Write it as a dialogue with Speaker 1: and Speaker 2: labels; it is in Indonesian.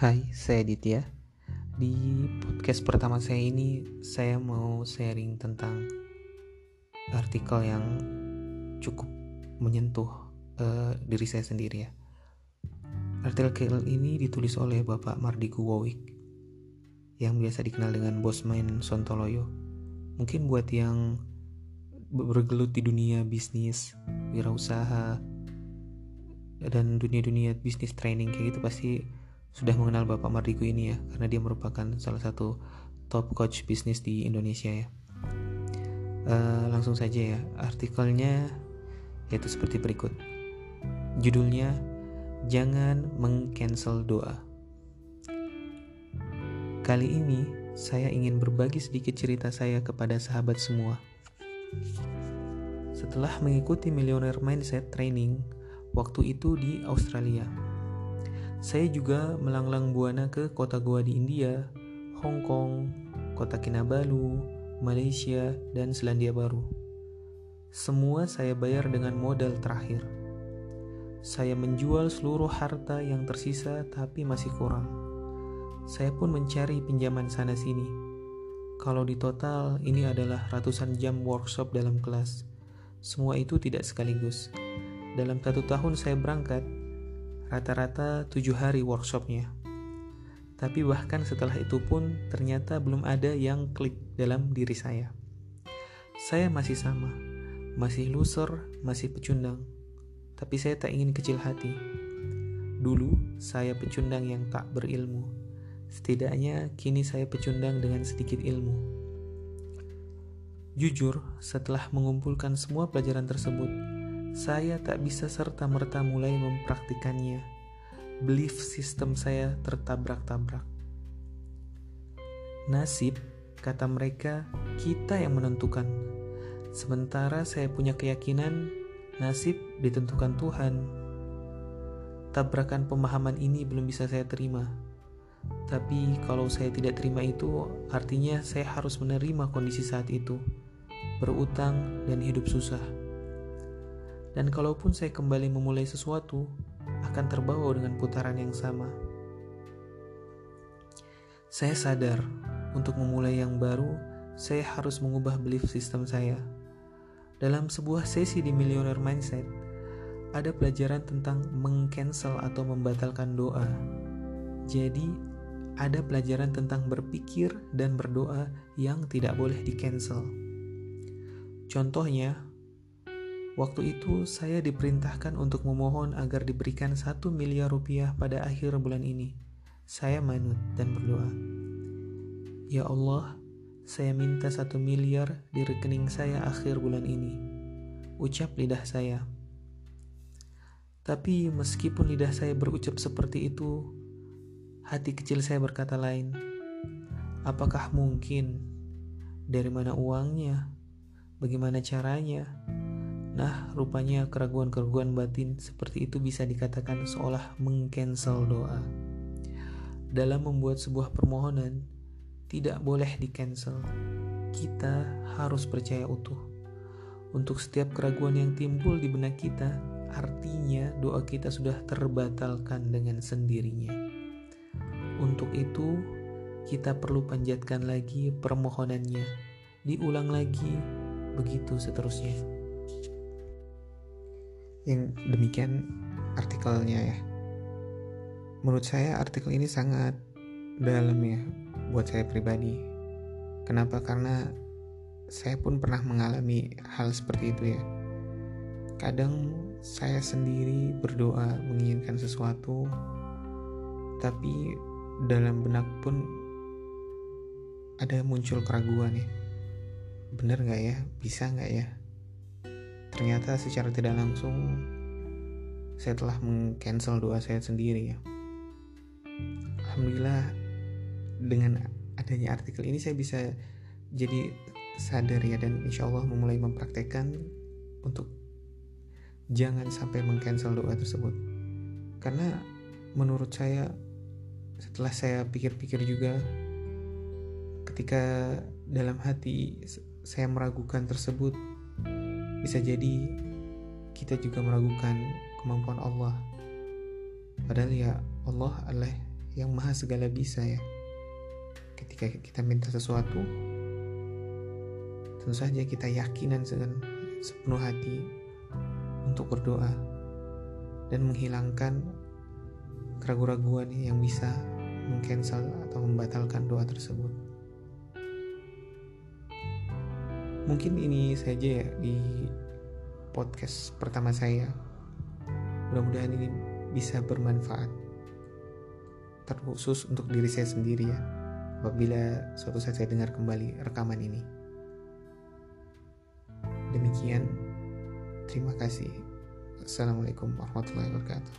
Speaker 1: Hai, saya Ditya. Di podcast pertama saya ini, saya mau sharing tentang artikel yang cukup menyentuh uh, diri saya sendiri ya. Artikel ini ditulis oleh Bapak Mardiku Wowik yang biasa dikenal dengan Bosman Sontoloyo. Mungkin buat yang bergelut di dunia bisnis, wirausaha, dan dunia-dunia bisnis training kayak gitu pasti sudah mengenal Bapak Mardiku ini ya karena dia merupakan salah satu top coach bisnis di Indonesia ya. Uh, langsung saja ya artikelnya yaitu seperti berikut. Judulnya Jangan mengcancel doa. Kali ini saya ingin berbagi sedikit cerita saya kepada sahabat semua. Setelah mengikuti Millionaire Mindset Training waktu itu di Australia saya juga melanglang buana ke kota gua di India, Hong Kong, kota Kinabalu, Malaysia, dan Selandia Baru. Semua saya bayar dengan modal terakhir. Saya menjual seluruh harta yang tersisa tapi masih kurang. Saya pun mencari pinjaman sana-sini. Kalau di total, ini adalah ratusan jam workshop dalam kelas. Semua itu tidak sekaligus. Dalam satu tahun saya berangkat, rata-rata tujuh hari workshopnya. Tapi bahkan setelah itu pun ternyata belum ada yang klik dalam diri saya. Saya masih sama, masih loser, masih pecundang. Tapi saya tak ingin kecil hati. Dulu saya pecundang yang tak berilmu. Setidaknya kini saya pecundang dengan sedikit ilmu. Jujur, setelah mengumpulkan semua pelajaran tersebut, saya tak bisa serta-merta mulai mempraktikannya. Belief system saya tertabrak-tabrak. Nasib, kata mereka, kita yang menentukan. Sementara saya punya keyakinan nasib ditentukan Tuhan. Tabrakan pemahaman ini belum bisa saya terima. Tapi kalau saya tidak terima itu, artinya saya harus menerima kondisi saat itu, berutang dan hidup susah. Dan kalaupun saya kembali memulai sesuatu, akan terbawa dengan putaran yang sama. Saya sadar, untuk memulai yang baru, saya harus mengubah belief system saya. Dalam sebuah sesi di Millionaire Mindset, ada pelajaran tentang mengcancel atau membatalkan doa. Jadi, ada pelajaran tentang berpikir dan berdoa yang tidak boleh di-cancel. Contohnya, Waktu itu saya diperintahkan untuk memohon agar diberikan satu miliar rupiah pada akhir bulan ini. Saya manut dan berdoa. Ya Allah, saya minta satu miliar di rekening saya akhir bulan ini. Ucap lidah saya. Tapi meskipun lidah saya berucap seperti itu, hati kecil saya berkata lain. Apakah mungkin? Dari mana uangnya? Bagaimana caranya? Nah, rupanya keraguan-keraguan batin seperti itu bisa dikatakan seolah mengcancel doa. Dalam membuat sebuah permohonan, tidak boleh di-cancel. Kita harus percaya utuh. Untuk setiap keraguan yang timbul di benak kita, artinya doa kita sudah terbatalkan dengan sendirinya. Untuk itu, kita perlu panjatkan lagi permohonannya, diulang lagi, begitu seterusnya yang demikian artikelnya ya. Menurut saya artikel ini sangat dalam ya buat saya pribadi. Kenapa? Karena saya pun pernah mengalami hal seperti itu ya. Kadang saya sendiri berdoa menginginkan sesuatu tapi dalam benak pun ada muncul keraguan ya. Bener nggak ya? Bisa nggak ya ternyata secara tidak langsung saya telah mengcancel doa saya sendiri ya. Alhamdulillah dengan adanya artikel ini saya bisa jadi sadar ya dan insya Allah memulai mempraktekkan untuk jangan sampai mengcancel doa tersebut. Karena menurut saya setelah saya pikir-pikir juga ketika dalam hati saya meragukan tersebut bisa jadi kita juga meragukan kemampuan Allah. Padahal ya Allah adalah yang maha segala bisa ya. Ketika kita minta sesuatu, tentu saja kita yakinan dengan sepenuh hati untuk berdoa dan menghilangkan keraguan-keraguan yang bisa mengcancel atau membatalkan doa tersebut. Mungkin ini saja ya di podcast pertama saya. Mudah-mudahan ini bisa bermanfaat. Terkhusus untuk diri saya sendiri ya. Apabila suatu saat saya dengar kembali rekaman ini. Demikian, terima kasih. Assalamualaikum warahmatullahi wabarakatuh.